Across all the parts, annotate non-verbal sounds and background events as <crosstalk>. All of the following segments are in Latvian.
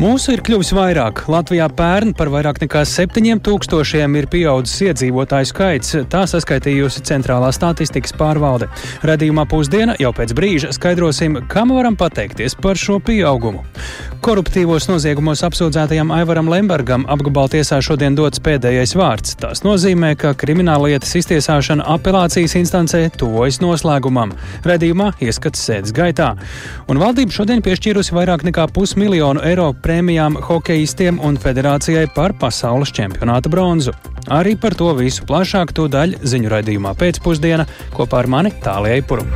Mūsu ir kļuvis vairāk. Latvijā pērn par vairāk nekā 7000 ir pieaudzis iedzīvotāju skaits. Tā saskaitījusi Centrālā statistikas pārvalde. Radījumā pusdiena jau pēc brīža skaidrosim, kam varam pateikties par šo pieaugumu. Koruptīvos noziegumos apsūdzētajam Aivaram Lembergam apgabala tiesā šodien dots pēdējais vārds. Tas nozīmē, ka krimināllietas iztiesāšana apelācijas instancē tuvojas noslēgumam. Radījumā ieskats sēdes gaitā. Un valdība šodien piešķīrusi vairāk nekā pusmiljonu eiro prēmijām hokeistiem un federācijai par pasaules čempionāta bronzu. Arī par to visu plašāk to daļu ziņu raidījumā pēcpusdiena kopā ar mani Tālijai Purumu.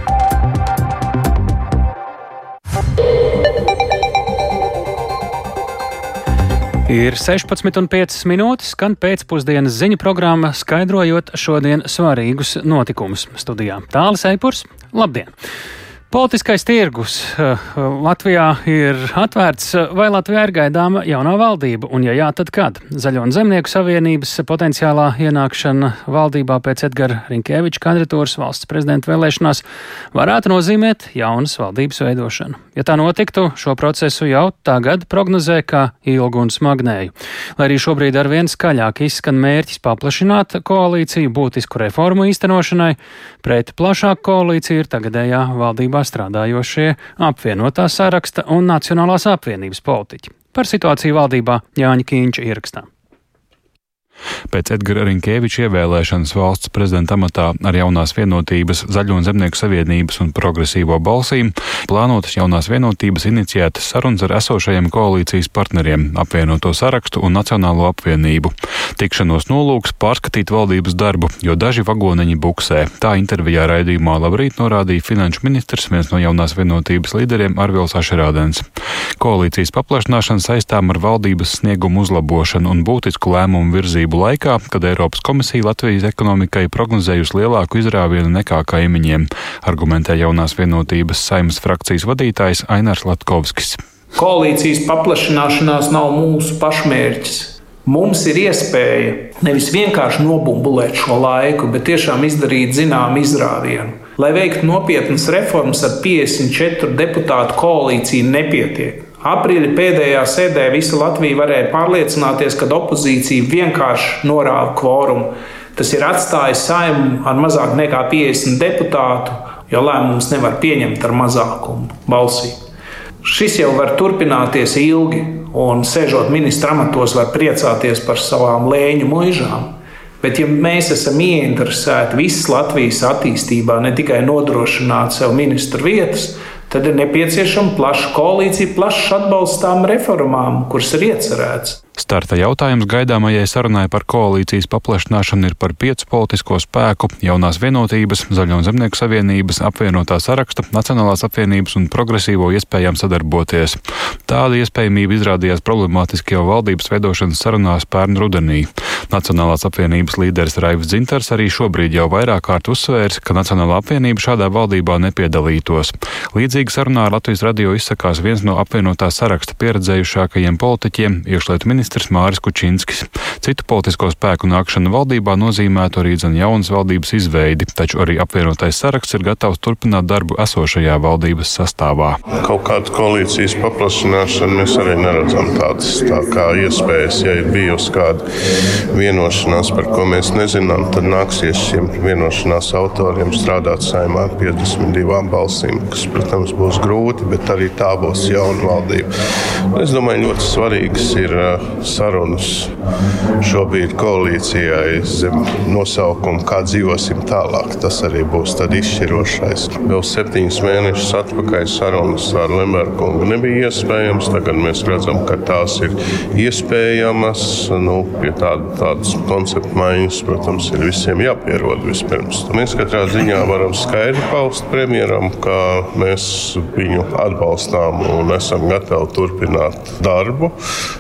Ir 16,5 minūtes, skan pēcpusdienas ziņu programma, skaidrojot šodien svarīgus notikumus studijā. Tālis Eipurs, labdien! Politiskais tirgus eh, Latvijā ir atvērts, vai Latvijā ir gaidāma jaunā valdība, un ja jā, tad kad? Zaļo un zemnieku savienības potenciālā ienākšana valdībā pēc Edgara Rinkēviča kandidatūras valsts prezidenta vēlēšanās varētu nozīmēt jaunas valdības veidošanu. Ja tā notiktu, šo procesu jau tagad prognozē kā ilgu un smagnēju. Lai arī šobrīd ar vien skaļāk izskan mērķis paplašināt koalīciju būtisku reformu īstenošanai, pret plašāku koalīciju ir tagadējā valdībā strādājošie apvienotā saraksta un Nacionālās apvienības politiķi. Par situāciju valdībā Jāņa Kīņša ierakstā. Pēc Edgara Rinkēviča ievēlēšanas valsts prezidenta amatā ar jaunās vienotības, Zaļo un Zemnieku savienības un progresīvo balsīm plānotas jaunās vienotības iniciētas sarunas ar esošajiem koalīcijas partneriem, apvienoto sarakstu un Nacionālo apvienību. Tikšanos nolūks pārskatīt valdības darbu, jo daži vagoneņi buksē. Tā intervijā raidījumā Labrīt norādīja finanšu ministrs, viens no jaunās vienotības līderiem Arvils Ašerādens. Koalīcijas paplašināšana saistām ar valdības sniegumu uzlabošanu un būtisku lēmumu virzību darbu laikā, kad Eiropas komisija Latvijas ekonomikai prognozējusi lielāku izrāvienu nekā kaimiņiem, argumentē jaunās vienotības saimas frakcijas vadītājs Ainārs Latkovskis. Koalīcijas paplašināšanās nav mūsu pašmērķis. Mums ir iespēja nevis vienkārši nobumbulēt šo laiku, bet tiešām izdarīt zināmu izrāvienu. Lai veiktu nopietnas reformas ar 54 deputātu koalīciju, nepietiek. Aprīļa pēdējā sēdē visa Latvija varēja pārliecināties, ka opozīcija vienkārši norāda kvorumu. Tas ir atstājis saimu ar mazāk nekā 50 deputātu, jo lēmums nevar pieņemt ar mazākumu balsī. Šis jau var turpināties ilgi, un sēžot ministra amatos, var priecāties par savām lēņu mūžām. Bet, ja mēs esam ieinteresēti visas Latvijas attīstībā, ne tikai nodrošināt sev ministru vietas, tad ir nepieciešama plaša koalīcija, plašs atbalsts tām reformām, kuras ir iecerētas. Starta jautājums gaidāmajai sarunai par koalīcijas paplašināšanu ir par piecu politisko spēku, jaunās vienotības, Zaļo un Zemnieku savienības, apvienotā saraksta, Nacionālās apvienības un progresīvo iespējām sadarboties. Tāda iespējamība izrādījās problemātiski jau valdības veidošanas sarunās pērn rudenī. Nacionālās apvienības līderis Raivs Dzintars arī šobrīd jau vairāk kārt uzsvērs, ka Nacionālā apvienība šādā valdībā nepiedalītos. Līdzīgi sarunā ar Latvijas radio izsakās viens no apvienotā saraksta pieredzējušākajiem politiķiem, iekšlietu ministrs Māris Kučinskis. Citu politisko spēku nākšana valdībā nozīmētu arī zin jaunas valdības izveidi, taču arī apvienotais saraksts ir gatavs turpināt darbu esošajā valdības sastāvā. Kaut kādu koalīcijas paplašināšanu mēs arī neredzam tādas tā kā iespējas. Ja ir bijusi kāda vienošanās, par ko mēs nezinām, tad nāksies šiem vienošanās autoriem strādāt saimā ar 52 balsīm, kas, protams, būs grūti, bet arī tā būs jauna valdība. Es domāju, ļoti svarīgs ir sarunas šobrīd koalīcijai zem nosaukuma, kā dzīvosim tālāk. Tas arī būs izšķirošais. Vēl septiņus mēnešus atpakaļ sarunas ar Lemberkungu nebija iespējams. Tagad mēs redzam, ka tās ir iespējamas. Nu, pie tāda, tādas konceptu maiņas, protams, ir visiem jāpierod vispirms. Mēs katrā ziņā varam skaidri paust premjeram, ka mēs viņu atbalstām un esam gatavi turpināt darbu.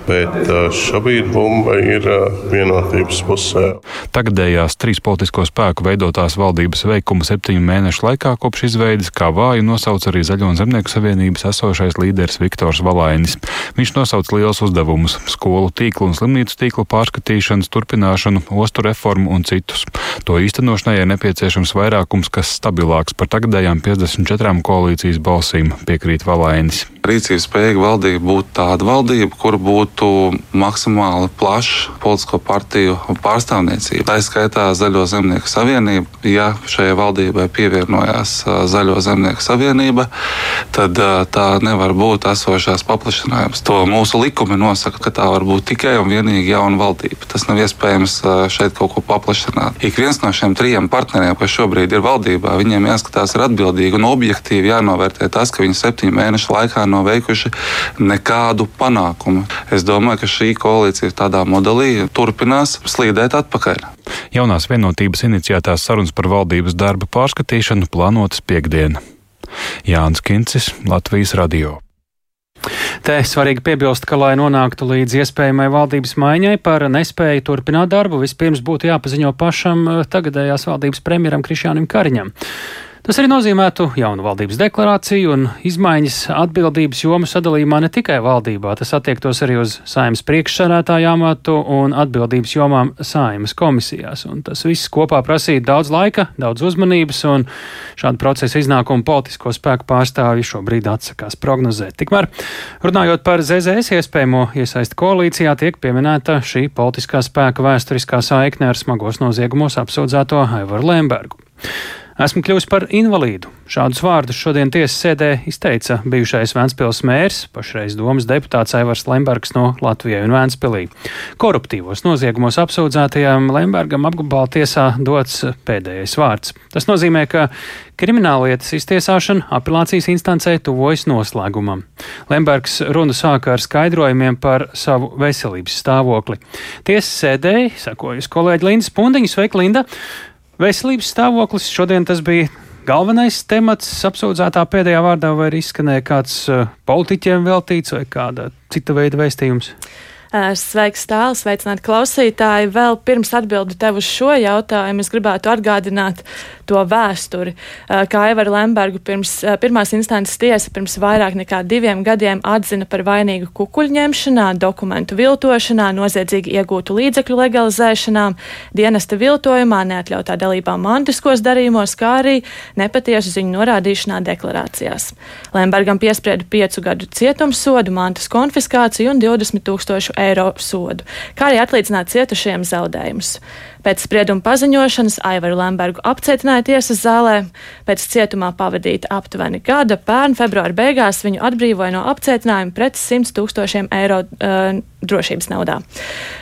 Bet šobrīd bumba ir vienotības pusē. Tagadējās trīs politisko spēku veidotās valdības veikuma septiņu mēnešu laikā kopš izveidas kā vāju nosauc arī Zaļo un Zemnieku savienības esošais līderis Viktors Valainis. Viņš nosauc liels uzdevumus - skolu tīklu un slimnīcu tīklu pārskatīšanu, atjaunošanas turpināšanu, ostu reformu un citus. To īstenošanai ir nepieciešams vairākums, kas stabilāks par tagadējām 54 koalīcijas balsīm, piekrīt Valainis. Rīcības spējīga valdība būtu tāda valdība, kur būtu maksimāli plaša politisko partiju pārstāvniecība. Tā skaitā Zaļo zemnieku savienība. Ja šajai valdībai pievienojās Zaļo zemnieku savienība, tad tā nevar būt esošās paplašinājums. To mūsu likumi nosaka, ka tā var būt tikai un vienīgi jauna valdība. Tas nav iespējams šeit kaut ko paplašināt. Ik viens no šiem trijiem partneriem, kas šobrīd ir valdībā, viņiem jāskatās ir atbildīgi un objektīvi jānovērtē tas, ka viņi septiņu mēnešu laikā nav veikuši nekādu panākumu. Es domāju, ka šī koalīcija tādā modelī turpinās slīdēt atpakaļ. Jaunās vienotības iniciētās sarunas par valdības darba pārskatīšanu plānotas piekdiena. Jānis Kincis, Latvijas Radio. Te svarīgi piebilst, ka, lai nonāktu līdz iespējamai valdības maiņai par nespēju turpināt darbu, vispirms būtu jāpaziņo pašam eh, tagadējās valdības premjeram Krišjānam Kariņam. Tas arī nozīmētu jaunu valdības deklarāciju un izmaiņas atbildības jomu sadalījumā ne tikai valdībā, tas attiektos arī uz saimas priekšsarētāju amatu un atbildības jomām saimas komisijās. Un tas viss kopā prasīja daudz laika, daudz uzmanības, un šādu procesu iznākumu politisko spēku pārstāvji šobrīd atsakās prognozēt. Tikmēr, runājot par ZZS iespējamo iesaistu koalīcijā, tiek pieminēta šī politiskā spēka vēsturiskā saikne ar smagos noziegumos apsūdzēto Aivaru Lembergu. Esmu kļuvis par invalīdu. Šādus vārdus šodien tiesas sēdē izteica bijušais Vēncpils mērs, pašreiz domas deputāts Aivars Lembergs no Latvijai un Vēncpilī. Koruptīvos noziegumos apsūdzētajām Lembergam apgabala tiesā dots pēdējais vārds. Tas nozīmē, ka krimināllietas iztiesāšana apelācijas instancē tuvojas noslēgumam. Lembergs runu sāka ar skaidrojumiem par savu veselības stāvokli. Tiesas sēdēji, sakojas kolēģi Linda Spundiņa, sveika Linda! Veselības stāvoklis šodien tas bija galvenais temats apsūdzētā pēdējā vārdā, vai arī izskanēja kāds uh, politiķiem veltīts vai kāda cita veida vēstījums? Sveiks, tāls, sveicināti klausītāji. Vēl pirms atbildu tev uz šo jautājumu, es gribētu atgādināt to vēsturi. Kā Evaru Lembergu pirms pirmās instances tiesa pirms vairāk nekā diviem gadiem atzina par vainīgu kukuļņemšanā, dokumentu viltošanā, noziedzīgi iegūtu līdzekļu legalizēšanā, dienesta viltojumā, neatļautā dalībā mantiskos darījumos, kā arī nepatiesu ziņu norādīšanā deklarācijās. Lembergam piesprieda piecu gadu cietumsodu, mantas konfiskāciju un 20 tūkstošu eiro eiro sodu, kā arī atlīdzināt cietušajiem zaudējumus. Pēc sprieduma paziņošanas Aivaru Lembergu apcietināja tiesas zālē, pēc cietumā pavadīta aptuveni gada, pērn februāra beigās viņu atbrīvoja no apcietinājuma pret 100 tūkstošiem eiro uh, drošības naudā.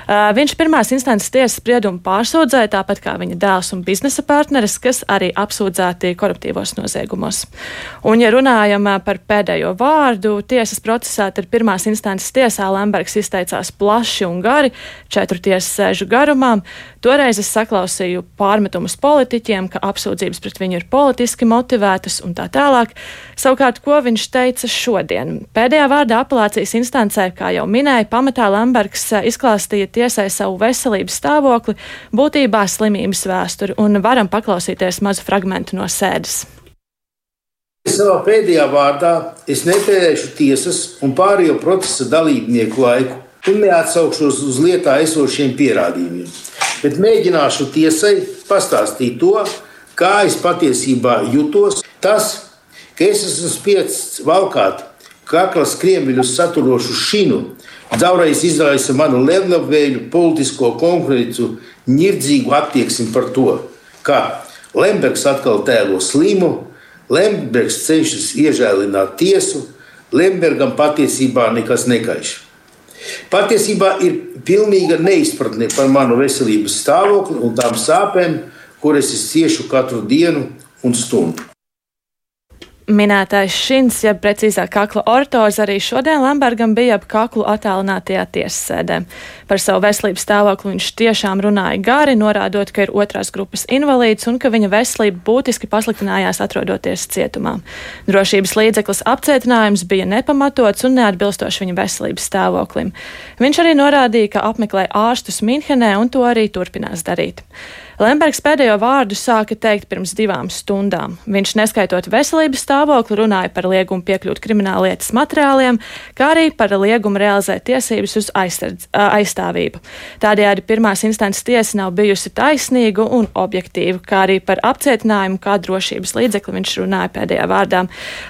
Uh, viņš pirmās instances tiesas spriedumu pārsūdzēja, tāpat kā viņa dēls un biznesa partneris, kas arī apsūdzēti koruptīvos noziegumos. Un, ja runājam par pēdējo vārdu, tiesas procesā, tad pirmās instances tiesā Lembergs izteicās plaši un gari, četru tiesas sēžu garumā. Toreiz es saklausīju pārmetumus politiķiem, ka apsūdzības pret viņu ir politiski motivētas un tā tālāk. Savukārt, ko viņš teica šodien? Pēdējā vārdā apelācijas instancē, kā jau minēja, pamatā Lembergs eh, izklāstīja tiesai savu veselības stāvokli, būtībā slimības vēsturi, un varam paklausīties mazu fragmentu no sēdes. Savā pēdējā vārdā es netērēšu tiesas un pārējo procesa dalībnieku laiku un neatsaukšos uz lietā esošiem pierādījumiem bet mēģināšu tiesai pastāstīt to, kā es patiesībā jutos. Tas, ka es esmu spiests valkāt kakla skriemeļus saturošu šinu, daudzreiz izraisa manu lēnlabvēju politisko konkurencu, nirdzīgu attieksmi par to, ka Lembergs atkal tēlo slimu, Lembergs cenšas iežēlināt tiesu, Lembergam patiesībā nekas nekaiš. Patiesībā ir pilnīga neizpratne par manu veselības stāvokli un tām sāpēm, kuras es ciešu katru dienu un stundu. Minētais šins, ja precīzāk kakla ortoze, arī šodien Lambergam bija ap kaklu attālinātajā tiesasēdē. Par savu veselības stāvokli viņš tiešām runāja gari, norādot, ka ir otrās grupas invalīds un ka viņa veselība būtiski pasliktinājās atrodoties cietumā. Drošības līdzeklis apcietinājums bija nepamatots un neatbilstoši viņa veselības stāvoklim. Viņš arī norādīja, ka apmeklē ārstus Minhenē un to arī turpinās darīt. Lembergs pēdējo vārdu sāka teikt pirms divām stundām. Viņš, neskaitot veselības stāvokli, runāja par liegumu piekļūt krimināllietas materiāliem, kā arī par liegumu realizēt tiesības uz aizsardz, aizstāvību. Tādējādi pirmās instances tiesa nav bijusi taisnīga un objektīva, kā arī par apcietinājumu kā drošības līdzekli viņš runāja pēdējā vārdā.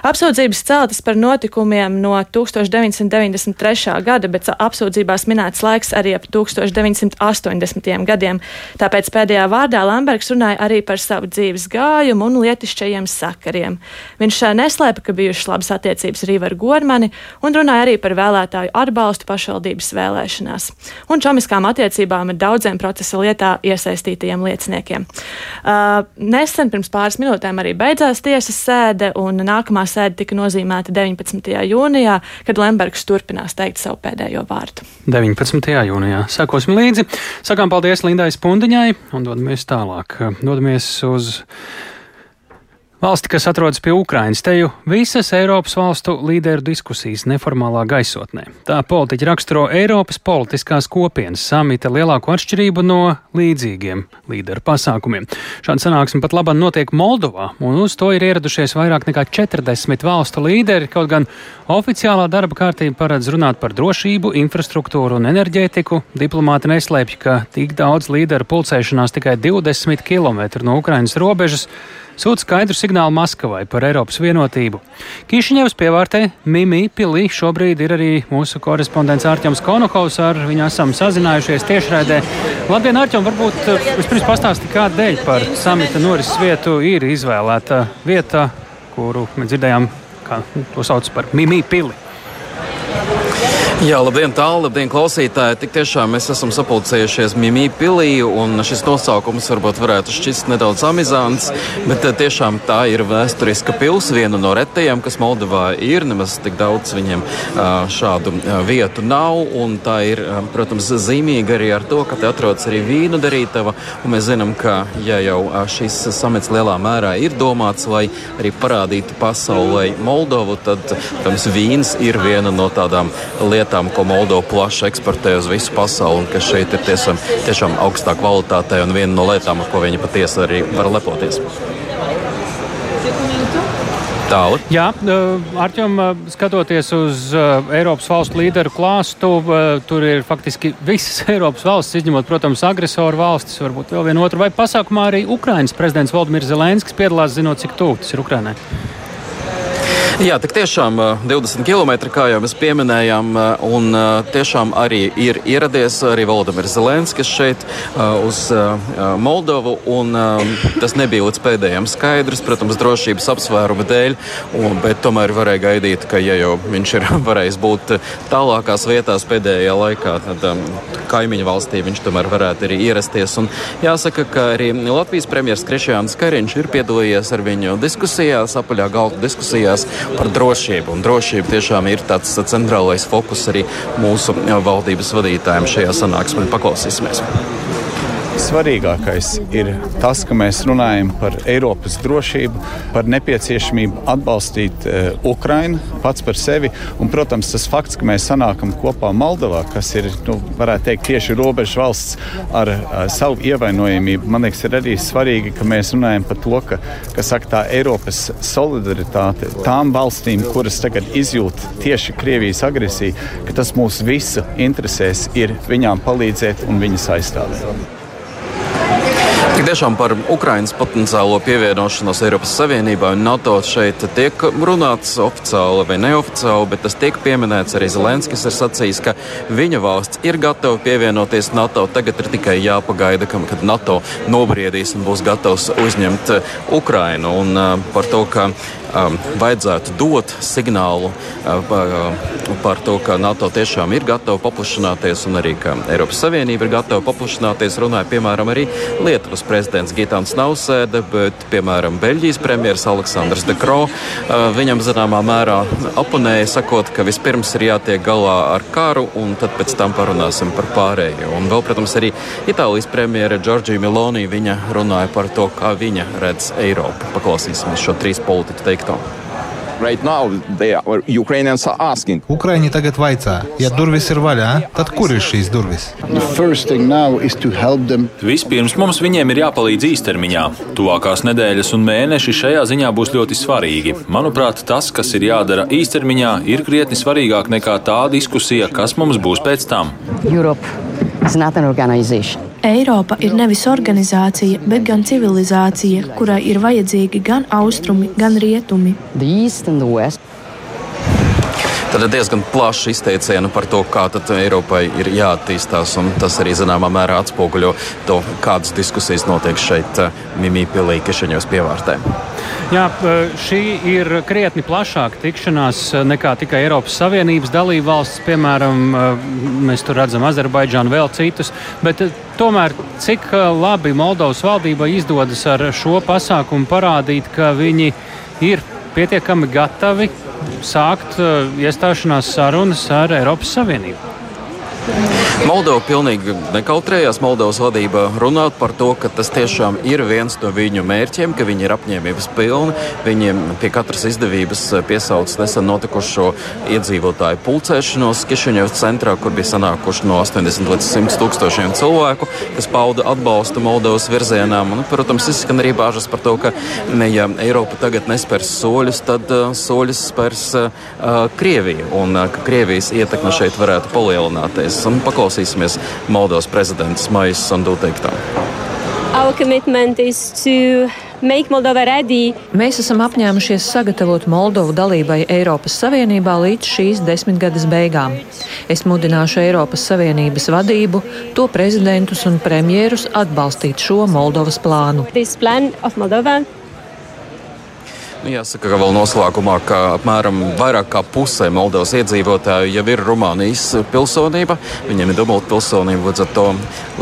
Apsūdzības celtas par notikumiem no 1993. gada, bet apsūdzībās minēts laiks arī ap 1980. gadiem. Tāpēc pēdējā vārdā Lambergs runāja arī par savu dzīves gājumu un lietišķajiem sakariem. Viņš neslēpa, ka bijušas labas attiecības arī ar Gormani un runāja arī par vēlētāju atbalstu pašvaldības vēlēšanās un čomiskām attiecībām ar daudziem procesa lietā iesaistītajiem lieciniekiem. Uh, nesen pirms pāris minūtēm arī beidzās tiesas sēde, un nākamā sēde tika nozīmēta 19. jūnijā, kad Lembergs turpinās teikt savu pēdējo vārdu. 19. jūnijā. Sakosim līdzi. Sakām paldies Lindai Spundiņai un dodamies tālāk. Dodamies uz Valsti, kas atrodas pie Ukrainas, te jau visas Eiropas valstu līderu diskusijas neformālā gaisotnē. Tā politiķi raksturo Eiropas politiskās kopienas samita lielāko atšķirību no līdzīgiem līderu pasākumiem. Šāda sanāksme pat labāk notiek Moldovā, un uz to ir ieradušies vairāk nekā 40 valstu līderi, kaut gan oficiālā darba kārtība paredz runāt par drošību, infrastruktūru un enerģētiku. Diplomāti neslēpj, ka tik daudz līderu pulcēšanās tikai 20 km no Ukrainas robežas sūta skaidru signālu Maskavai par Eiropas vienotību. Kišiņevs pievārtē Mimi Pilī šobrīd ir arī mūsu korespondents Ārķams Konokovs, ar viņu esam sazinājušies tiešraidē. Labdien, Ārķam, varbūt eh, vispirms pastāsti, kādēļ par samita norises vietu ir izvēlēta vieta, kuru mēs dzirdējām, kā to sauc par Mimi Pili. Jā, labdien, tālu, labdien, klausītāji. Tik tiešām mēs esam sapulcējušies Mimī pilī, un šis nosaukums varbūt varētu šķist nedaudz amizants, bet eh, tiešām tā ir vēsturiska pils, viena no retajām, kas Moldovā ir. Nemaz tik daudz viņiem šādu vietu nav, un tā ir, protams, zīmīga arī ar to, ka te atrodas arī vīnu darītava, un mēs zinām, ka, ja jau šis samets lielā mērā ir domāts, lai arī parādītu pasaulē Moldovu, tad, protams, vīns ir viena no tādām lietām lietām, ko Moldova plaši eksportē uz visu pasauli, un kas šeit ir tiešām, tiešām augstā kvalitātē un viena no lietām, ar ko viņi patiesi arī var lepoties. Tālu. Jā, Arčom, skatoties uz Eiropas valstu līderu klāstu, tur ir faktiski visas <laughs> Eiropas valstis, izņemot, protams, agresoru valstis, varbūt vēl vienu otru, vai pasākumā arī Ukrainas prezidents Valdemirs Zelenskis piedalās, zinot, cik tuvu tas ir Ukrainai. Jā, tik tiešām 20 km, kā jau mēs pieminējām, un tiešām arī ir ieradies arī Valdemirs Zelenskis šeit uz Moldovu, un tas nebija līdz pēdējiem skaidrs, protams, drošības apsvērumu dēļ, un, bet tomēr varēja gaidīt, ka, ja jau viņš ir <laughs> varējis būt tālākās vietās pēdējā laikā, tad kaimiņu valstī viņš tomēr varētu arī ierasties. Un jāsaka, ka arī Latvijas premjeras Krišjāns Kariņš ir piedalījies ar viņu diskusijās, apaļā galda diskusijās par drošību. Un drošība tiešām ir tāds centrālais fokus arī mūsu valdības vadītājiem šajā sanāksmē. Paklausīsimies! Svarīgākais ir tas, ka mēs runājam par Eiropas drošību, par nepieciešamību atbalstīt uh, Ukrainu pats par sevi. Un, protams, tas fakts, ka mēs sanākam kopā Moldovā, kas ir, nu, teikt, tieši robežu valsts ar uh, savu ievainojamību, man liekas, ir arī svarīgi, ka mēs runājam par to, ka, ka saka, tā Eiropas solidaritāte tām valstīm, kuras tagad izjūt tieši Krievijas agresiju, ka tas mūsu visu interesēs ir viņām palīdzēt un viņas aizstāvēt. Tik tiešām par Ukrainas potenciālo pievienošanos Eiropas Savienībā un NATO šeit tiek runāts oficiāli vai neoficiāli, bet tas tiek pieminēts arī Zelenskis ir sacījis, ka viņa valsts ir gatava pievienoties NATO. Tagad ir tikai jāpagaida, kad NATO nobriedīs un būs gatavs uzņemt Ukrainu. Un, par to, ka um, vajadzētu dot signālu uh, par, uh, par to, ka NATO tiešām ir gatava paplašināties un arī ka Eiropas Savienība ir gatava paplašināties. Runāja piemēram arī Lietuvas prezidents Gitāns Nausēda, bet piemēram Beļģijas premjeras Aleksandrs De Croo uh, viņam zināmā mērā aponēja, sakot, ka vispirms ir jātiek galā ar karu un tad pēc tam parunāsim par pārējo. Un vēl, protams, arī Itālijas premjera Džordžija Miloni viņa runāja par to, kā viņa redz Eiropu. Paklausīsimies šo trīs politiķu teikto. Right now, are, Ukrainians are asking. Ukraiņi tagad vaicā, ja durvis ir vaļā, tad kur ir šīs durvis? Vispirms mums viņiem ir jāpalīdz īstermiņā. Tuvākās nedēļas un mēneši šajā ziņā būs ļoti svarīgi. Manuprāt, tas, kas ir jādara īstermiņā, ir krietni svarīgāk nekā tā diskusija, kas mums būs pēc tam. Europe is not an organization. Eiropa ir nevis organizācija, bet gan civilizācija, kurai ir vajadzīgi gan austrumi, gan rietumi. Tad ir diezgan plašs izteicienu par to, kā Eiropai ir jāattīstās. Tas arī zināmā mērā atspoguļo to, kādas diskusijas notiek šeit, eh, Mimīpilī, Kišiņos pievārtē. Jā, šī ir krietni plašāka tikšanās eh, nekā tikai Eiropas Savienības dalība valsts. Piemēram, eh, mēs tur redzam Azerbaidžānu, vēl citus. Bet tomēr, cik labi Moldovas valdībai izdodas ar šo pasākumu parādīt, ka viņi ir pietiekami gatavi sākt uh, iestāšanās sarunas ar Eiropas Savienību. Moldova pilnīgi nekautrējās Moldovas vadība runāt par to, ka tas tiešām ir viens no viņu mērķiem, ka viņi ir apņēmības pilni. Viņiem pie katras izdevības piesauc nesen notikušo iedzīvotāju pulcēšanos Kišiņevas centrā, kur bija sanākuši no 80 līdz 100 tūkstošiem cilvēku, kas pauda atbalstu Moldovas virzienām. Un, protams, izskan arī bāžas par to, ka ja Eiropa tagad nespērs soļus, tad uh, soļus spērs uh, Krievija un uh, ka Krievijas ietekme šeit varētu palielināties un paklausīsimies Moldovas prezidentas Maijas Sandu teiktā. Mēs esam apņēmušies sagatavot Moldovu dalībai Eiropas Savienībā līdz šīs desmitgades beigām. Es mudināšu Eiropas Savienības vadību, to prezidentus un premjerus atbalstīt šo Moldovas plānu. Nu, jāsaka, ka vēl noslēgumā, ka apmēram vairāk kā pusē Moldovas iedzīvotāju jau ir Rumānijas pilsonība. Viņiem ir dubulta pilsonība, līdz ar to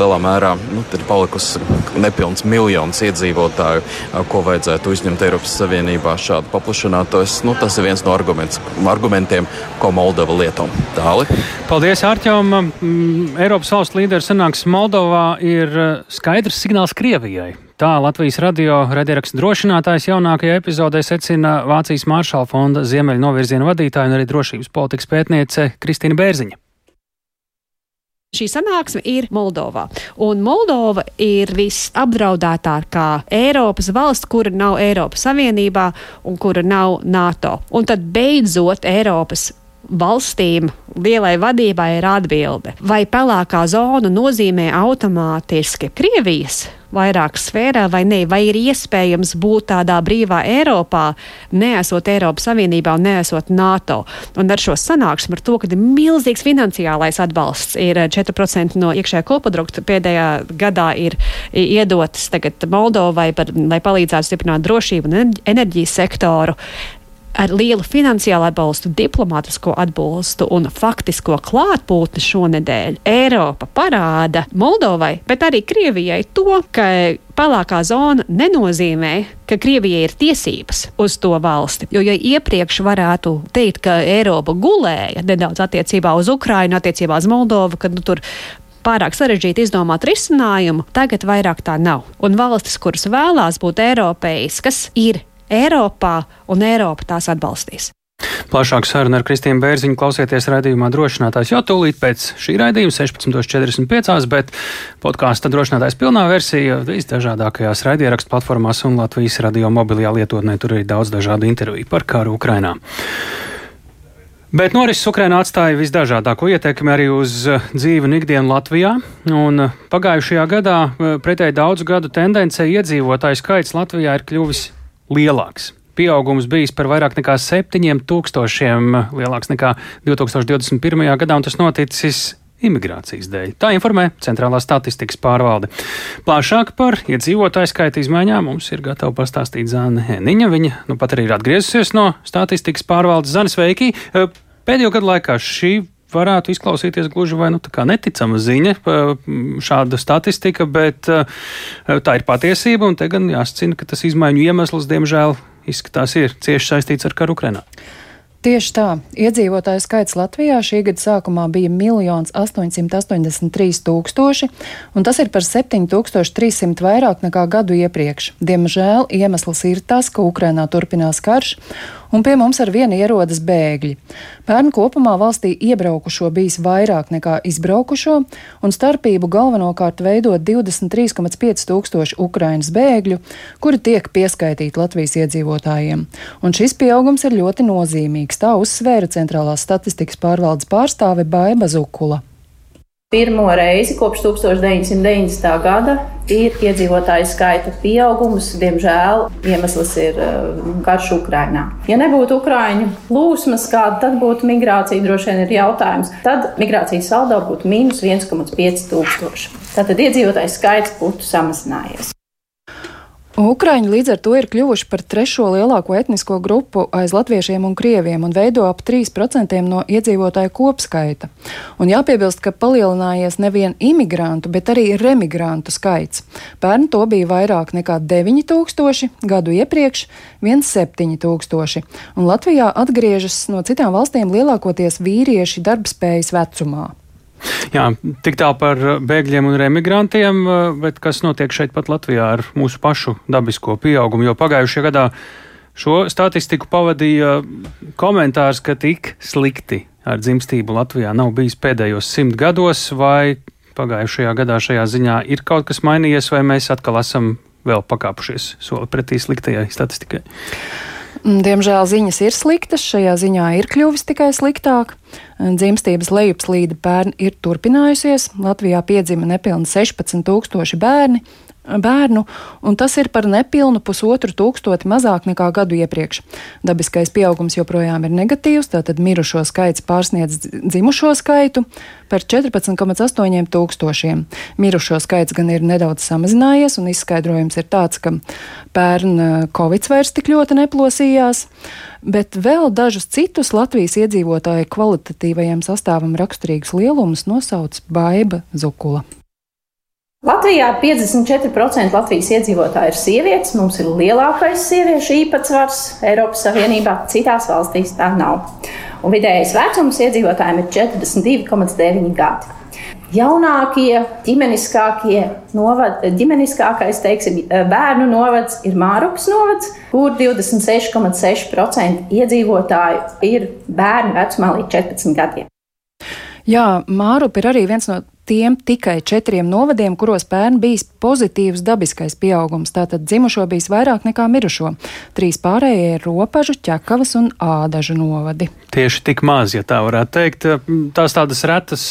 lielā mērā nu, ir palikusi nepilns miljons iedzīvotāju, ko vajadzētu uzņemt Eiropas Savienībā šādi paplašinātos. Nu, tas ir viens no argumentiem, ko Moldova lieto. Tāli. Paldies, Ārķom! Mm, Eiropas valsts līderis sanāks Moldovā ir skaidrs signāls Krievijai. Tā Latvijas radio raidierakstu drošinātājs jaunākajā epizodē secina Vācijas Maršala fonda ziemeļu novirziena vadītāja un arī drošības politikas pētniece Kristīna Bērziņa. Šī sanāksme ir Moldova. Un Moldova ir visapdraudētākā Eiropas valsts, kura nav Eiropas Savienībā un kura nav NATO. Un tad beidzot Eiropas valstīm, lielai vadībai ir atbilde. Vai pelēkā zona nozīmē automātiski Krievijas vairāk sfērā vai ne, vai ir iespējams būt tādā brīvā Eiropā, neesot Eiropas Savienībā un neesot NATO. Un ar šo sanāksmu, ar to, ka ir milzīgs finansiālais atbalsts, ir 4% no iekšējā koprodukta pēdējā gadā ir iedotas tagad Moldovai, par, lai palīdzētu stiprināt drošību un enerģijas sektoru ar lielu finansiālu atbalstu, diplomātisko atbalstu un faktisko klātbūtni šonadēļ Eiropa parāda Moldovai, bet arī Krievijai to, ka pelēkā zona nenozīmē, ka Krievijai ir tiesības uz to valsti. Jo, ja iepriekš varētu teikt, ka Eiropa gulēja nedaudz attiecībā uz Ukrainu, attiecībā uz Moldovu, kad nu, tur pārāk sarežģīti izdomāt risinājumu, tagad vairāk tā nav. Un valstis, kuras vēlās būt eiropeiskas, ir Eiropā, un Eiropa tās atbalstīs. Plašāk saruna ar Kristīnu Bērziņu klausieties raidījumā drošinātājs jau tūlīt pēc šī raidījuma 16.45, bet podkāstu drošinātājs pilnā versija visdažādākajās raidierakstu platformās un Latvijas radio mobilajā lietotnē tur ir daudz dažādu interviju par karu Ukrainā. Bet norises Ukrainā atstāja visdažādāko ietekmi arī uz dzīvi un ikdienu Latvijā. Un pagājušajā gadā, pretēji daudzu gadu tendencei, iedzīvotāju skaits Latvijā ir kļuvis lielāks. Pieaugums bijis par vairāk nekā 7000 lielāks nekā 2021. gadā, un tas noticis imigrācijas dēļ. Tā informē Centrālā statistikas pārvalde. Plašāk par iedzīvotāju skaita izmaiņām mums ir gatava pastāstīt Zāne Heniņa. Viņa nu pat arī ir atgriezusies no statistikas pārvaldes. Zane, sveiki! Pēdējo gadu laikā šī varētu izklausīties gluži vai nu, neticama ziņa, šāda statistika, bet tā ir patiesība. Un te gan jāsacina, ka tas izmaiņu iemesls, diemžēl, izskatās ir cieši saistīts ar karu Ukrainā. Tieši tā, iedzīvotāju skaits Latvijā šī gada sākumā bija 1 883 tūkstoši, un tas ir par 7300 vairāk nekā gadu iepriekš. Diemžēl iemesls ir tas, ka Ukrainā turpinās karš, un pie mums ar vienu ierodas bēgļi. Pērn kopumā valstī iebraukušo bijis vairāk nekā izbraukušo, un starpību galvenokārt veido 23,5 tūkstoši Ukrainas bēgļu, kuri tiek pieskaitīti Latvijas iedzīvotājiem. Un šis pieaugums ir ļoti nozīmīgs, tā uzsvēra centrālās statistikas pārvaldes pārstāve Baiba Zukula. Pirmo reizi kopš 1990. gada ir iedzīvotāju skaita pieaugums. Diemžēl iemesls ir uh, karš Ukrajinā. Ja nebūtu Ukrāņu plūsmas, kāda tad būtu migrācija, droši vien ir jautājums. Tad migrācijas saldo būtu mīnus 1,5 tūkstoši. Tātad iedzīvotāju skaits būtu samazinājies. Ukraiņi līdz ar to ir kļuvuši par trešo lielāko etnisko grupu aiz latviešiem un krieviem un veido ap 3% no iedzīvotāju kopskaita. Un jāpiebilst, ka palielinājies nevien imigrantu, bet arī remigrantu skaits. Pērn to bija vairāk nekā 9000, gadu iepriekš 1,7000, un Latvijā atgriežas no citām valstīm lielākoties vīrieši darbspējas vecumā. Jā, tik tā par bēgļiem un remigrantiem, bet kas notiek šeit pat Latvijā ar mūsu pašu dabisko pieaugumu, jo pagājušajā gadā šo statistiku pavadīja komentārs, ka tik slikti ar dzimstību Latvijā nav bijis pēdējos simt gados, vai pagājušajā gadā šajā ziņā ir kaut kas mainījies, vai mēs atkal esam vēl pakāpušies soli pretī sliktajai statistikai. Diemžēl ziņas ir sliktas, šajā ziņā ir kļuvis tikai sliktāk. Dzimstības lejupslīde pērn ir turpinājusies. Latvijā piedzima nepilni 16,000 bērni, bērnu, un tas ir par nepilnu pusotru tūkstoti mazāk nekā gadu iepriekš. Dabiskais pieaugums joprojām ir negatīvs, tātad mirušo skaits pārsniedz dzimušo skaitu par 14,8 tūkstošiem. Mirušo skaits gan ir nedaudz samazinājies, un izskaidrojums ir tāds, ka pērn eh, Covid vairs tik ļoti neplosījās, bet vēl dažus citus Latvijas iedzīvotāju kvalitatīvajam sastāvam raksturīgus lielumus nosauc Baiba Zukula. Latvijā 54% Latvijas iedzīvotāji ir sievietes. Mums ir lielākais sieviešu īpatsvars Eiropas Savienībā, citās valstīs tā nav. Un vidējais vecums iedzīvotājiem ir 42,9 gadi. Jaunākie, ģimeniskākie, novad, ģimeniskākais teiksim, bērnu novads ir Mārupas novads, kur 26,6% iedzīvotāju ir bērni vecumā līdz 14 gadiem. Jā, Mārupa ir arī viens no tiem tikai četriem novadiem, kuros pērn bijis pozitīvs dabiskais pieaugums. Tātad dzimušo bijis vairāk nekā mirušo. Trīs pārējie ir ropažu, ķekavas un ādažu novadi. Tieši tik maz, ja tā varētu teikt. Tās tādas retas.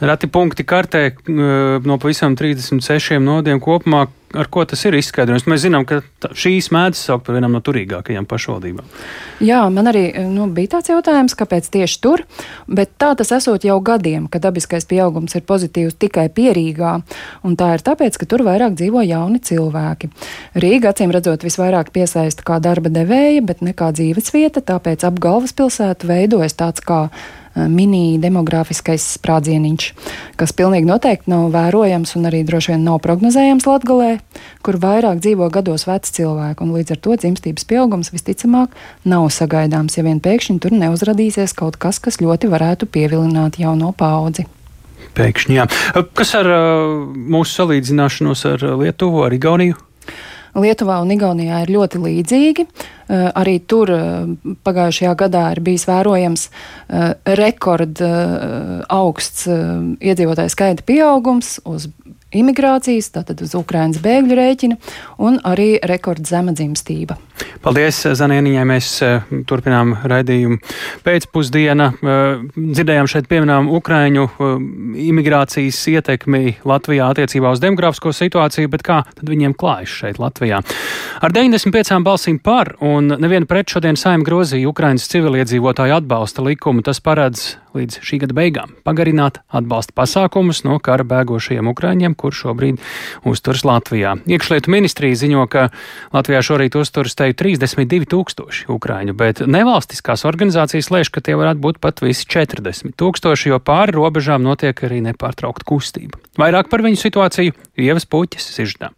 Reti punkti kartē no pavisam 36 nodiem kopumā, ar ko tas ir izskaidrojums. Mēs zinām, ka šīs mēdz saukt par vienām no turīgākajām pašvaldībām. Jā, man arī nu, bija tāds jautājums, kāpēc tieši tur, bet tā tas esot jau gadiem, ka dabiskais pieaugums ir pozitīvs tikai pierīgā, un tā ir tāpēc, ka tur vairāk dzīvo jauni cilvēki. Rīga, acīm redzot, visvairāk piesaista kā darba devēja, bet ne kā dzīves vieta, tāpēc ap galvaspilsētu veidojas tāds kā mini demogrāfiskais sprādzieniņš, kas pilnīgi noteikti nav vērojams un arī droši vien nav prognozējams Latgalē, kur vairāk dzīvo gados veci cilvēki, un līdz ar to dzimstības pieaugums visticamāk nav sagaidāms, ja vien pēkšņi tur neuzradīsies kaut kas, kas ļoti varētu pievilināt jauno paudzi. Pēkšņi, jā. Kas ar mūsu salīdzināšanos ar Lietuvu, ar Igauniju? Lietuvā un Igaunijā ir ļoti līdzīgi. Arī tur pagājušajā gadā ir bijis vērojams rekord augsts iedzīvotāju skaita pieaugums uz imigrācijas, tātad uz Ukrainas bēgļu rēķina, un arī rekordzema dzimstība. Paldies, Zanieniņai. Mēs uh, turpinām raidījumu pēcpusdiena. Uh, dzirdējām šeit pieminām Ukraiņu imigrācijas ietekmi Latvijā attiecībā uz demografisko situāciju, bet kā tad viņiem klājas šeit Latvijā? Ar 95 balsīm par un nevienu pret šodien saim grozīja Ukrainas civiliedzīvotāju atbalsta likumu. Tas paredz līdz šī gada beigām pagarināt atbalsta pasākumus no kara bēgošajiem Ukraiņiem, kur šobrīd uzturas Latvijā. Iekšlietu ministrija ziņo, ka Latvijā šorīt uzturas teju 32 tūkstoši Ukraiņu, bet nevalstiskās organizācijas lēš, ka tie varētu būt pat visi 40 tūkstoši, jo pāri robežām notiek arī nepārtraukta kustība. Vairāk par viņu situāciju Ievas Puķis siždā.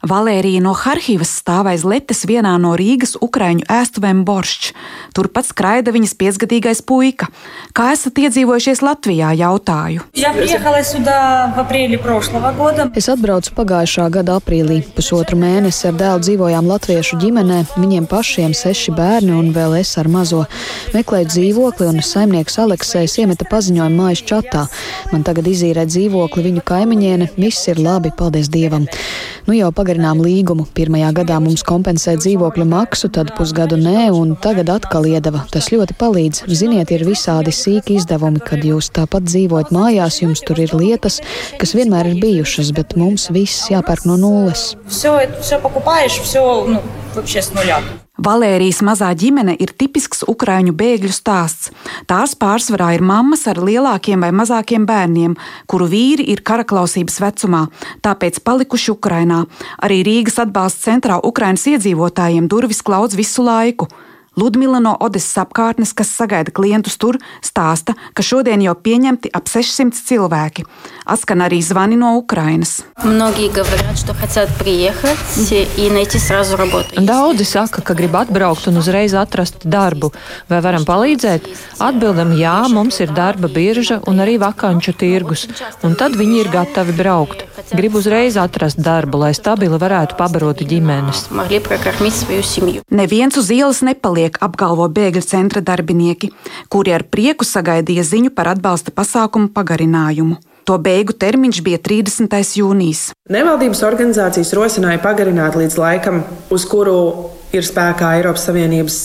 Valērija no Harkivas stāv aiz letes vienā no Rīgas ukraiņu ēstuvēm Boršs. Turpat skraida viņas piecgadīgais puika. Kā esat iedzīvojušies Latvijā, jautāju. Es atbraucu pagājušā gada aprīlī. Pusotru mēnesi ar dēlu dzīvojām latviešu ģimenē, viņiem pašiem seši bērni un vēl es ar mazo. Meklēju dzīvokli un saimnieks Aleksējs iemeta paziņojumu mājas čatā. Man tagad izīrē dzīvokli viņu kaimiņiene, viss ir labi, paldies Dievam. Nu jau pagarinām līgumu. Pirmajā gadā mums kompensē dzīvokļu maksu, tad pusgadu nē, un tagad atkal iedeva. Tas ļoti palīdz. Ziniet, ir visādi sīki izdevumi, kad jūs tāpat dzīvojat mājās, jums tur ir lietas, kas vienmēr ir bijušas, bet mums viss jāpērk no nulles. Все, все покупаешь, все, ну, вообще с нуля. Valērijas mazā ģimene ir tipisks ukraiņu bēgļu stāsts. Tās pārsvarā ir mammas ar lielākiem vai mazākiem bērniem, kuru vīri ir karaklausības vecumā, tāpēc palikuši Ukrainā. Arī Rīgas atbalsta centrā Ukrainas iedzīvotājiem durvis klaudz visu laiku. Ludmila no Odesas apkārtnes, kas sagaida klientus tur, stāsta, ka šodien jau pieņemti ap 600 cilvēki. Atskan arī zvani no Ukrainas. Daudzi saka, ka grib atbraukt un uzreiz atrast darbu. Vai varam palīdzēt? Atbildam, jā, mums ir darba birža un arī vakanču tirgus, un tad viņi ir gatavi braukt. Grib uzreiz atrast darbu, lai stabili varētu pabarot ģimenes. Neviens uz ielas nepaliek, apgalvo bēgļu centra darbinieki, kuri ar prieku sagaidīja ziņu par atbalsta pasākumu pagarinājumu. To beigu termiņš bija 30. jūnijas. Nevaldības organizācijas rosināja pagarināt līdz laikam, uz kuru ir spēkā Eiropas Savienības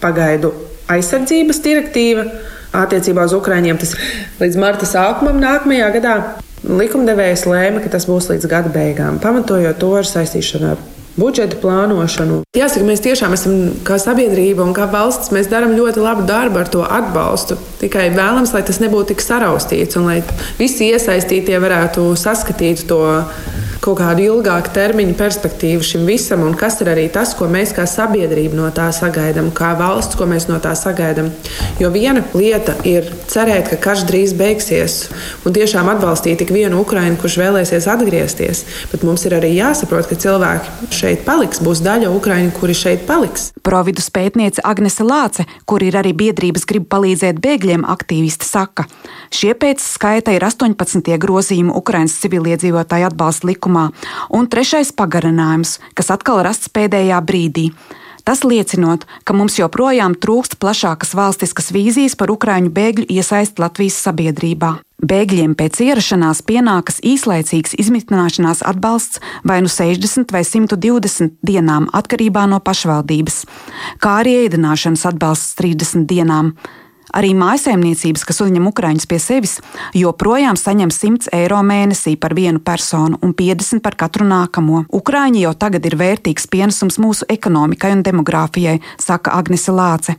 pagaidu aizsardzības direktīva. Attiecībā uz Ukrāņiem tas līdz marta sākumam nākamajā gadā. Likumdevējs lēma, ka tas būs līdz gada beigām, pamatojot to ar saistīšanu ar budžeta plānošanu. Jāsaka, mēs tiešām esam kā sabiedrība un kā valsts, mēs darām ļoti labu darbu ar to atbalstu. Tikai vēlams, lai tas nebūtu tik saraustīts un lai visi iesaistītie varētu saskatīt to kaut kādu ilgāku termiņu perspektīvu šim visam, un kas ir arī tas, ko mēs kā sabiedrība no tā sagaidām, kā valsts, ko mēs no tā sagaidām. Jo viena lieta ir cerēt, ka karš drīz beigsies, un tiešām atbalstīt tik vienu Ukrainu, kurš vēlēsies atgriezties, bet mums ir arī jāsaprot, ka cilvēki šeit paliks, būs daļa Ukraiņu, kuri šeit paliks. Providus pētniece Agnese Lāce, kur ir arī biedrības grib palīdzēt bēgļiem, aktīvisti saka, šie pēc skaita ir 18. grozījumi Ukraiņas civiliedzīvotāju atbalsta likumā, un trešais pagarinājums, kas atkal rasts pēdējā brīdī. Tas liecinot, ka mums joprojām trūkst plašākas valstiskas vīzijas par ukraiņu bēgļu iesaisti Latvijas sabiedrībā. Bēgļiem pēc ierašanās pienākas īslaicīgs izmitināšanās atbalsts vai nu 60 vai 120 dienām atkarībā no pašvaldības, kā arī ēdināšanas atbalsts 30 dienām. Arī mājsaimniecības, kas uzņem ukrāņus pie sevis, joprojām saņem 100 eiro mēnesī par vienu personu un 50 par katru nākamo. Ukrāņi jau tagad ir vērtīgs pienesums mūsu ekonomikai un demogrāfijai, saka Agnese Lāce.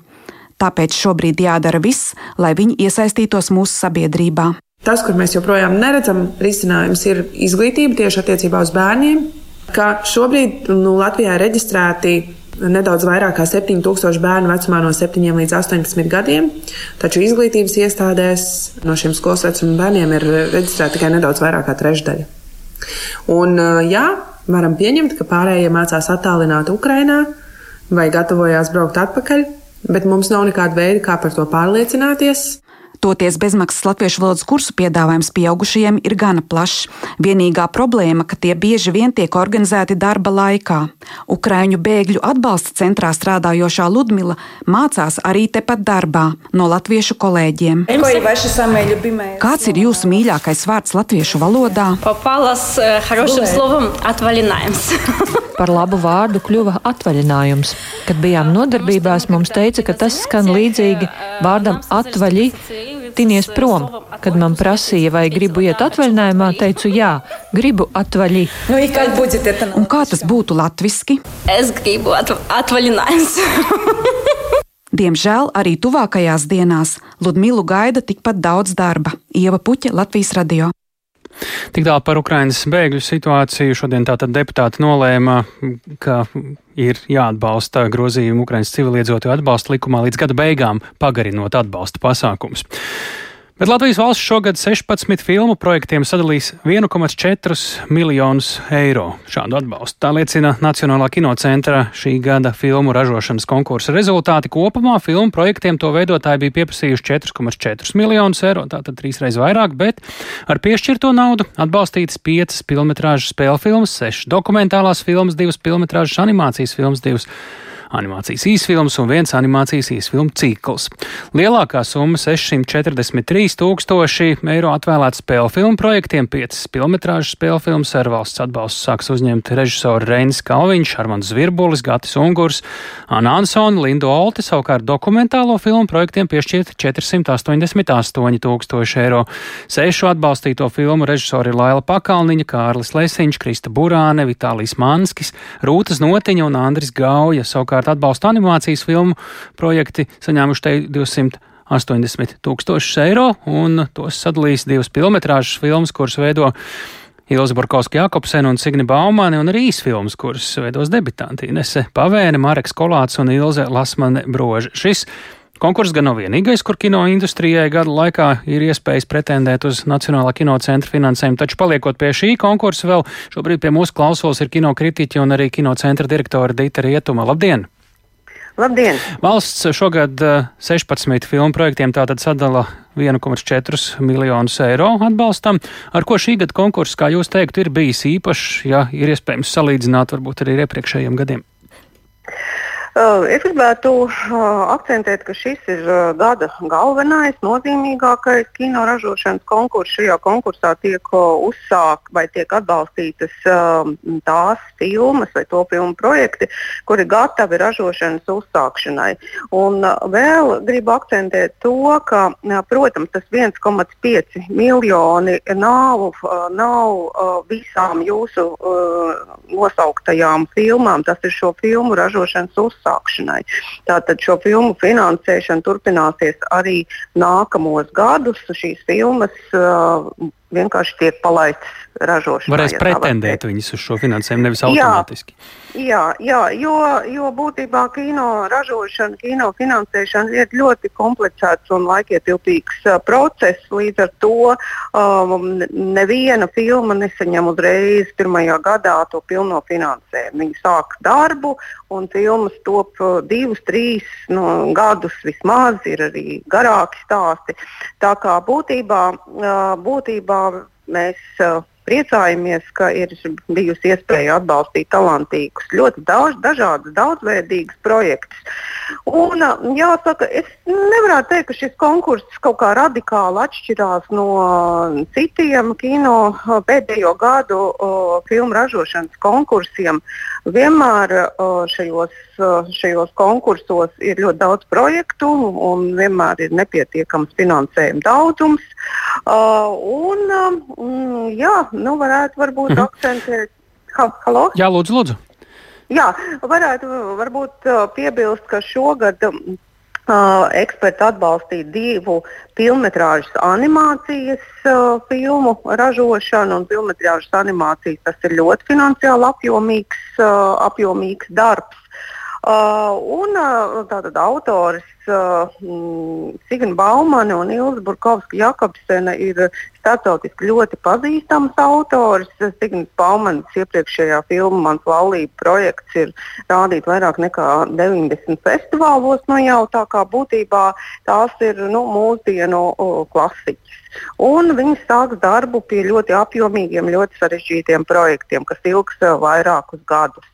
Tāpēc šobrīd jādara viss, lai viņi iesaistītos mūsu sabiedrībā. Tas, kur mēs joprojām neredzam risinājums, ir izglītība tieši attiecībā uz bērniem. Kā šobrīd nu, Latvijā ir reģistrēti nedaudz vairāk kā 7000 bērnu vecumā no 7 līdz 18 gadiem, taču izglītības iestādēs no šiem skolas vecuma bērniem ir reģistrēta tikai nedaudz vairāk kā trešdaļa. Un, jā, varam pieņemt, ka pārējie mācās attālināti Ukrajinā vai gatavojās braukt atpakaļ, bet mums nav nekāda veida, kā par to pārliecināties. Toties bezmaksas latviešu valodas kursu piedāvājums pieaugušajiem ir gana plašs. Vienīgā problēma, ka tie bieži vien tiek organizēti darba laikā. Ukraiņu bēgļu atbalsta centrā strādājošā Ludmila mācās arī tepat darbā no latviešu kolēģiem. Kāds ir jūsu mīļākais vārds latviešu valodā? Papalas eh, harošiem slovam atvaļinājums. <laughs> Par labu vārdu kļuva atvaļinājums. Kad bijām nodarbībās, mums teica, ka tas skan līdzīgi vārdam atvaļi, tinies prom. Kad man prasīja, vai gribu iet atvaļinājumā, teicu, jā, gribu atvaļī. Un kā tas būtu latviski? Es gribu atvaļinājums. <laughs> Diemžēl arī tuvākajās dienās Ludmilu gaida tikpat daudz darba. Ieva Puķa, Latvijas radio. Tik tālu par Ukrainas bēgļu situāciju. Šodien tātad deputāti nolēma, ka ir jāatbalsta grozījumi Ukrainas civiliedzīvotāju atbalsta likumā līdz gada beigām, pagarinot atbalsta pasākums. Bet Latvijas valsts šogad 16 filmu projektiem sadalīs 1,4 miljonus eiro šādu atbalstu. Tā liecina Nacionālā kinocentra šī gada filmu ražošanas konkursa rezultāti. Kopumā filmu projektiem to veidotāji bija pieprasījuši 4,4 miljonus eiro, tātad trīsreiz vairāk, bet ar piešķirto naudu atbalstītas 5 filmetrāžu spēļu filmas, 6 dokumentālās filmas, 2 filmetrāžas animācijas filmas, 2 animācijas īsfilms un viens animācijas īsfilmu cikls. Lielākā summa - 643 tūkstoši eiro atvēlēta spēļu filmu projektiem, 5 filmetrāžu spēļu filmas ar valsts atbalstu sāks uzņemt režisori Reinis Kalviņš, Armands Zvirbulis, Gatis Ungurs, Anna Ansona, Lindu Olti, savukārt dokumentālo filmu projektiem piešķirt 488 tūkstoši eiro. Sešu atbalstīto filmu režisori Laila Pakalniņa, Kārlis Lesiņš, Krista Burāne, Vitālijas Manskis, Rūtas Notiņa un Andris Gauja. Savukārt savukārt atbalsta animācijas filmu projekti saņēmuši te 280 tūkstošus eiro, un tos sadalīs divas filmetrāžas filmas, kuras veido Ilza Borkovska Jakobsena un Signi Baumani, un arī īsfilmas, kuras veidos debitanti Inese Pavēne, Mareks Kolāts un Ilze Lasmane Broža. Šis Konkurss gan nav vienīgais, kur kino industrijai gada laikā ir iespējas pretendēt uz Nacionālā kino centra finansējumu, taču paliekot pie šī konkursa, vēl šobrīd pie mūsu klausulas ir kino kritiķi un arī kino centra direktora Dita Rietuma. Labdien! Labdien! Valsts šogad 16 eh, filmu projektiem tātad sadala 1,4 miljonus eiro atbalstam. Ar ko šī gada konkurss, kā jūs teikt, ir bijis īpašs, ja ir iespējams salīdzināt varbūt arī ar iepriekšējiem gadiem? Uh, es gribētu uh, akcentēt, ka šis ir uh, gada galvenais, nozīmīgākais kino ražošanas konkurss. Šajā konkursā tiek uzsāktas vai tiek atbalstītas tās filmas vai to filmu projekti, kuri gatavi ražošanas uzsākšanai. Un vēl gribu akcentēt to, ka, protams, tas 1,5 miljoni nav, nav visām jūsu nosauktajām filmām. Tas ir šo filmu ražošanas uzsākšanai uzsākšanai. Tātad šo filmu finansēšana turpināsies arī nākamos gadus. Šīs filmas uh, vienkārši tiek palaistas ražošanā. Varēs pretendēt viņas uz šo finansējumu, nevis automātiski. Jā, jā jo, jo būtībā kino ražošana, kino finansēšana ir ļoti komplicēts un laikietilpīgs uh, process. Līdz ar to um, neviena filma nesaņem uzreiz pirmajā gadā to pilno finansējumu. Viņi sāk darbu un filmas top divus, trīs nu, gadus vismaz, ir arī garāki stāsti. Tā kā būtībā, uh, būtībā mēs uh, priecājamies, ka ir bijusi iespēja atbalstīt talantīgus, ļoti daudz, dažādus, daudzveidīgus projektus. Un, jāsaka, es nevaru teikt, ka šis konkurss kaut kā radikāli atšķirās no citiem kino pēdējo gadu o, filmu ražošanas konkursiem. Vienmēr šajos, šajos konkursos ir ļoti daudz projektu un vienmēr ir nepietiekams finansējuma daudzums. Un, um, jā, nu, varētu varbūt mm -hmm. akcentēt. Ha, halo? Jā, lūdzu, lūdzu. Jā, varētu varbūt piebilst, ka šogad uh, eksperti atbalstīja divu filmas animācijas uh, filmu ražošanu, un filmas animācijas tas ir ļoti finansiāli apjomīgs, uh, apjomīgs darbs. Uh, un uh, tātad autors uh, Signa Baumane un Ilza Burkovska Jakobsena ir starptautiski ļoti pazīstams autors. Signas Baumanes iepriekšējā filma Mans laulība projekts ir rādīts vairāk nekā 90 festivālos nu jau tā kā būtībā tās ir nu, mūsdienu uh, klasiķis. Un viņi sāks darbu pie ļoti apjomīgiem, ļoti sarežģītiem projektiem, kas ilgs uh, vairākus gadus.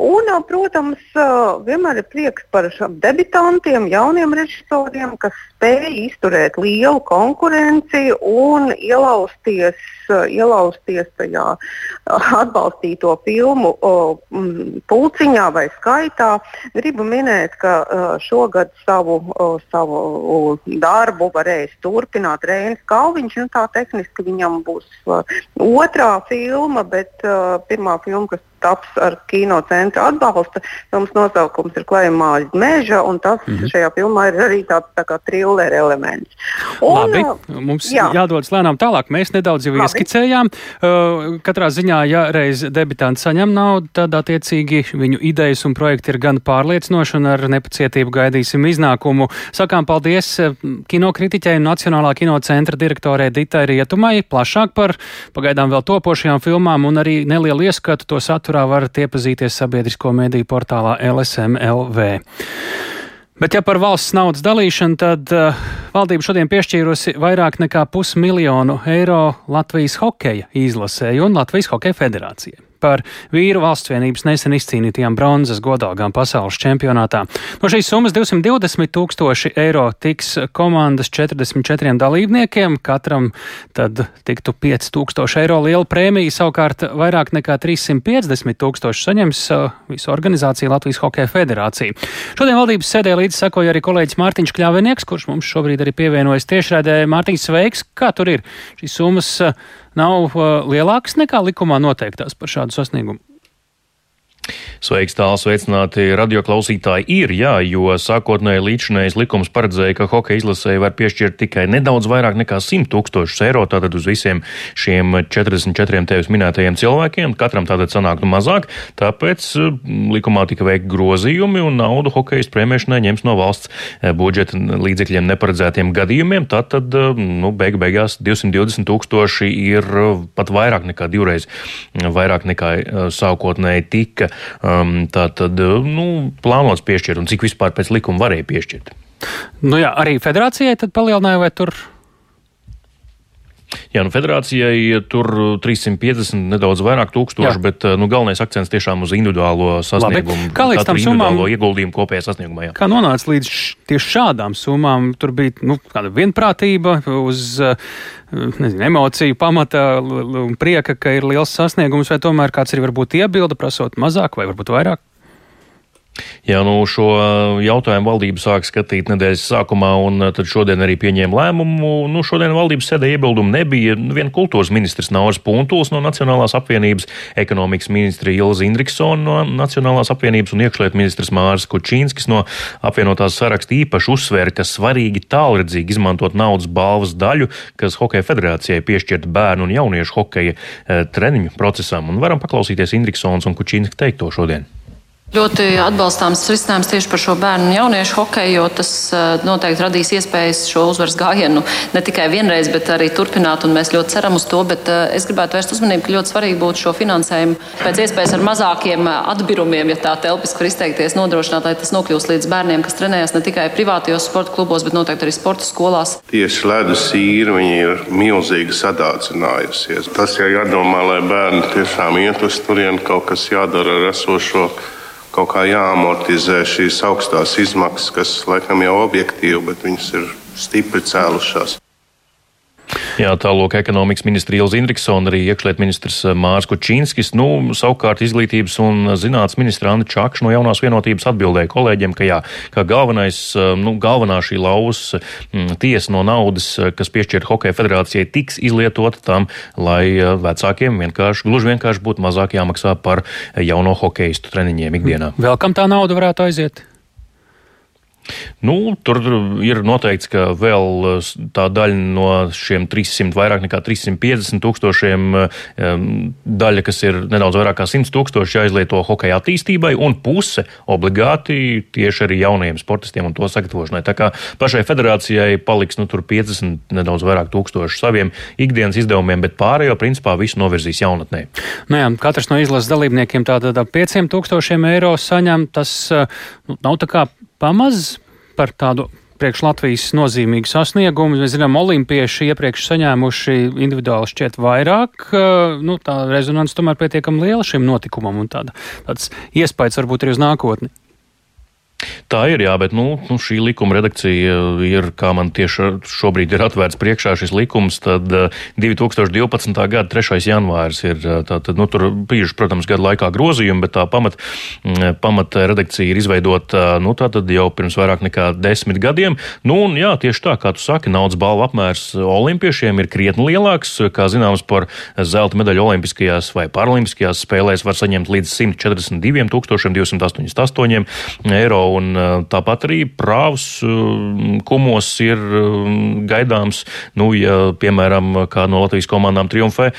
Un, protams, vienmēr ir prieks par debitantiem, jauniem režisoriem, kas spēj izturēt lielu konkurenci un ielausties, ielausties tajā atbalstīto filmu pulciņā vai skaitā. Gribu minēt, ka šogad savu, savu darbu varēs turpināt Rēns Kalviņš. Nu, tā tehniski viņam būs otrā filma, bet pirmā filma, kas taps ar kino centra atbalsta. Filmas nosaukums ir Klajamājas meža, un tas mm -hmm. šajā filmā ir arī tāds tā kā trillera elements. Un, Labi, mums jā. jādodas lēnām tālāk. Mēs nedaudz jau Labi. ieskicējām. Uh, katrā ziņā, ja reiz debitanti saņem naudu, tad attiecīgi viņu idejas un projekti ir gan pārliecinoši un ar nepacietību gaidīsim iznākumu. Sakām paldies kinokritiķei un Nacionālā kinocentra direktorē Ditai Rietumai plašāk par pagaidām vēl topošajām filmām un arī nelielu ieskatu to saturā varat iepazīties sabiedrisko mediju portālā LSMLV. Bet, ja par valsts naudas dalīšanu, tad uh, valdība šodien piešķīrusi vairāk nekā pusmiljonu eiro Latvijas hokeja izlasēju un Latvijas hokeja federācijai par vīru valsts vienības nesen izcīnītajām bronzas godalgām pasaules čempionātā. No šīs summas 220 tūkstoši eiro tiks komandas 44 dalībniekiem, katram tad tiktu 5 tūkstoši eiro liela prēmija, savukārt vairāk nekā 350 tūkstoši saņems uh, visu organizāciju Latvijas Hokeja federācija. Šodien valdības sēdē līdz sekoja arī kolēģis Mārtiņš Kļāvenieks, kurš mums šobrīd arī pievienojas tiešraidē. Mārtiņš, sveiks! Kā tur ir? Šīs summas uh, nav uh, lielākas nekā likumā noteiktās par šādu sasniegumu? Sveiks, tāls sveicināti radioklausītāji. Ir, jā, jo sākotnēji līdzinējais likums paredzēja, ka hokeja izlasēji var piešķirt tikai nedaudz vairāk nekā 100 tūkstošus eiro, tātad uz visiem šiem 44 tevis minētajiem cilvēkiem, katram tātad sanāktu mazāk, tāpēc mm, likumā tika veikti grozījumi un naudu hokejas prēmēšanai ņems no valsts eh, budžeta līdzekļiem neparedzētiem gadījumiem, tātad, eh, nu, beig beigās 220 tūkstoši ir eh, pat vairāk nekā divreiz vairāk nekā sākotnēji tika um, tātad, nu, plānots piešķirt un cik vispār pēc likuma varēja piešķirt. Nu jā, arī federācijai tad palielināja vai tur? Jā, nu federācijai tur 350 nedaudz vairāk tūkstoši, jā. bet nu, galvenais akcents tiešām uz individuālo sasniegumu. Labi. Kā līdz tam summām? ieguldījumu kopējā sasniegumā. Jā. Kā nonāca līdz tieši šādām summām? Tur bija nu, kāda vienprātība uz nezinu, emociju pamata un prieka, ka ir liels sasniegums, vai tomēr kāds ir varbūt iebilda, prasot mazāk vai varbūt vairāk? Jā, nu šo jautājumu valdība sāk skatīt nedēļas sākumā, un tad šodien arī pieņēma lēmumu. Nu, šodien valdības sēdē iebildumu nebija. Vien kultūras ministrs Nauris Puntuls no Nacionālās apvienības, ekonomikas ministri Ilza Indriksona no Nacionālās apvienības un iekšliet ministrs Mārs Kučīnskis no apvienotās saraksta īpaši uzsvēra, ka svarīgi tālredzīgi izmantot naudas balvas daļu, kas Hokeja federācijai piešķirta bērnu un jauniešu hokeja eh, treniņu procesam. Un varam paklausīties Indriksons un Kučīnska teikto šodien. Ļoti atbalstāms risinājums tieši par šo bērnu un jauniešu hokeju, jo tas eh, noteikti radīs iespējas šo uzvaras gājienu ne tikai vienreiz, bet arī turpināt. Mēs ļoti ceram uz to. Bet eh, es gribētu vērst uzmanību, ka ļoti svarīgi būtu šo finansējumu pēc iespējas ar mazākiem eh, atbirumiem, ja tā telpiski var izteikties, nodrošināt, lai tas nokļūst līdz bērniem, kas trenējas ne tikai privātajos sporta klubos, bet noteikti arī sporta skolās. Tieši ledus īra ir milzīgi sadācinājusies. Tas jau jādomā, lai bērni tiešām iet uz turieni, kaut kas jādara ar esošo kaut kā jāamortizē šīs augstās izmaksas, kas laikam jau objektīvi, bet viņas ir stipri cēlušās. Jā, tālāk ekonomikas ministra Ilza Indriksona, arī iekšliet ministrs eh, Mārs Kučīnskis. Nu, savukārt izglītības un zinātnes ministra Anna Čakša no jaunās vienotības atbildēja kolēģiem, ka jā, ka galvenais, eh, nu, galvenā šī lauvas mm, tiesa no naudas, eh, kas piešķirta Hokeja federācijai, tiks izlietota tam, lai vecākiem vienkārši, gluži vienkārši būtu mazāk jāmaksā par jauno hokeistu treniņiem ikdienā. Vēl kam tā nauda varētu aiziet? Nu, tur ir noteikts, ka vēl eh, tā daļa no šiem 300, vairāk nekā 350 tūkstošiem, eh, daļa, kas ir nedaudz vairāk kā 100 tūkstoši, jāizlieto hokeja attīstībai, un puse obligāti tieši arī jaunajiem sportistiem un to sagatavošanai. Tā kā pašai federācijai paliks nu, 50, nedaudz vairāk tūkstoši saviem ikdienas izdevumiem, bet pārējo principā visu novirzīs jaunatnē. Nu jā, katrs no izlases dalībniekiem tātad ap 5000 eiro saņem. Tas eh, nu, nav tā kā pamaz par tādu priekš Latvijas nozīmīgu sasniegumu. Mēs zinām, olimpieši iepriekš saņēmuši individuāli šķiet vairāk. Nu, tā rezonance tomēr pietiekami liela šim notikumam un tāda, tāds iespējas varbūt arī uz nākotni. Tā ir, jā, bet nu, nu, šī likuma redakcija ir, kā man tieši šobrīd ir atvērts priekšā šis likums, tad 2012. Eh, gada 3. janvāris ir, eh, tātad, nu, tur bijuši, protams, gadu laikā grozījumi, bet tā pamat, mm, pamat redakcija ir izveidota, nu, tātad jau pirms vairāk nekā desmit gadiem. Nu, un jā, tieši tā, kā tu saki, naudas balva apmērs olimpiešiem ir krietni lielāks. Kā zināms, par zelta medaļu olimpiskajās vai paralimpiskajās spēlēs var saņemt līdz 142 288 eiro un tāpat arī prāvs kumos ir gaidāms, nu, ja, piemēram, kā no Latvijas komandām triumfē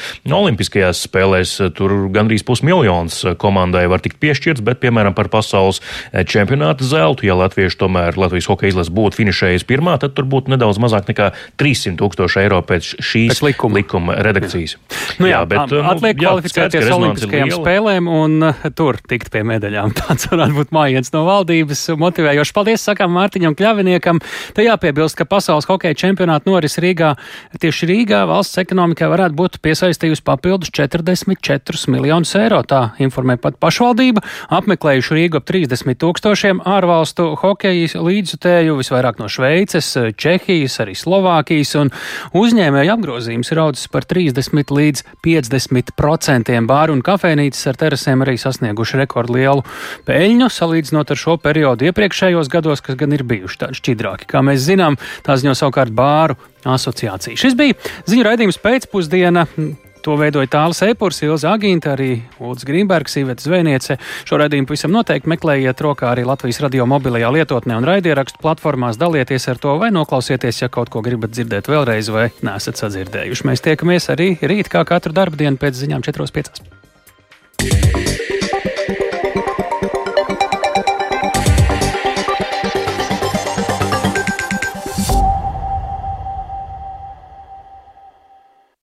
Olimpiskajās spēlēs, tur gandrīz pusmiljons komandai var tikt piešķirts, bet, piemēram, par pasaules čempionāta zeltu, ja latvieši tomēr Latvijas hokeja izlase būtu finišējis pirmā, tad tur būtu nedaudz mazāk nekā 300 tūkstoši eiro pēc šīs pēc likuma. likuma redakcijas. Jā. <laughs> Nu, jā, jā, bet, nu, atliek jā, kvalificēties Olimpiskajām spēlēm un tur tikt pie medaļām. <laughs> Tāds varētu būt mājiens no valdības motivējošs. Paldies, sakām Mārtiņam Kļaviniekam. Te jāpiebilst, ka pasaules hokeja čempionāta noris Rīgā tieši Rīgā valsts ekonomikai varētu būt piesaistījusi papildus 44 miljonus eiro. Tā informē pat pašvaldība. Apmeklējuši Rīgu ap 30 tūkstošiem ārvalstu hokeja līdzutēju, visvairāk no Šveices, Čehijas, arī Slovākijas, un uzņēmēju apgrozījums ir audzis par 30 līdz 50 procentiem. Bāru un kafejnīcas ar terasēm arī sasnieguši rekordlielu peļņu, salīdzinot ar šo periodu iepriekšējos gados, kas gan ir bijuši tādi šķidrāki. Kā mēs zinām, tā ziņo savukārt bāru asociācija. Šis bija ziņu raidījums pēcpusdiena. To veidoja Tāls Eipurs, Ilza Agīnta, arī Ulds Grīmbergs, Iveta Zvejniece. Šo raidījumu pavisam noteikti meklējiet rokā arī Latvijas radio mobilajā lietotnē un raidierakstu platformās. Dalieties ar to vai noklausieties, ja kaut ko gribat dzirdēt vēlreiz vai nesat sadzirdējuši. Mēs tiekamies arī rīt kā katru darbu dienu pēc ziņām 4.5.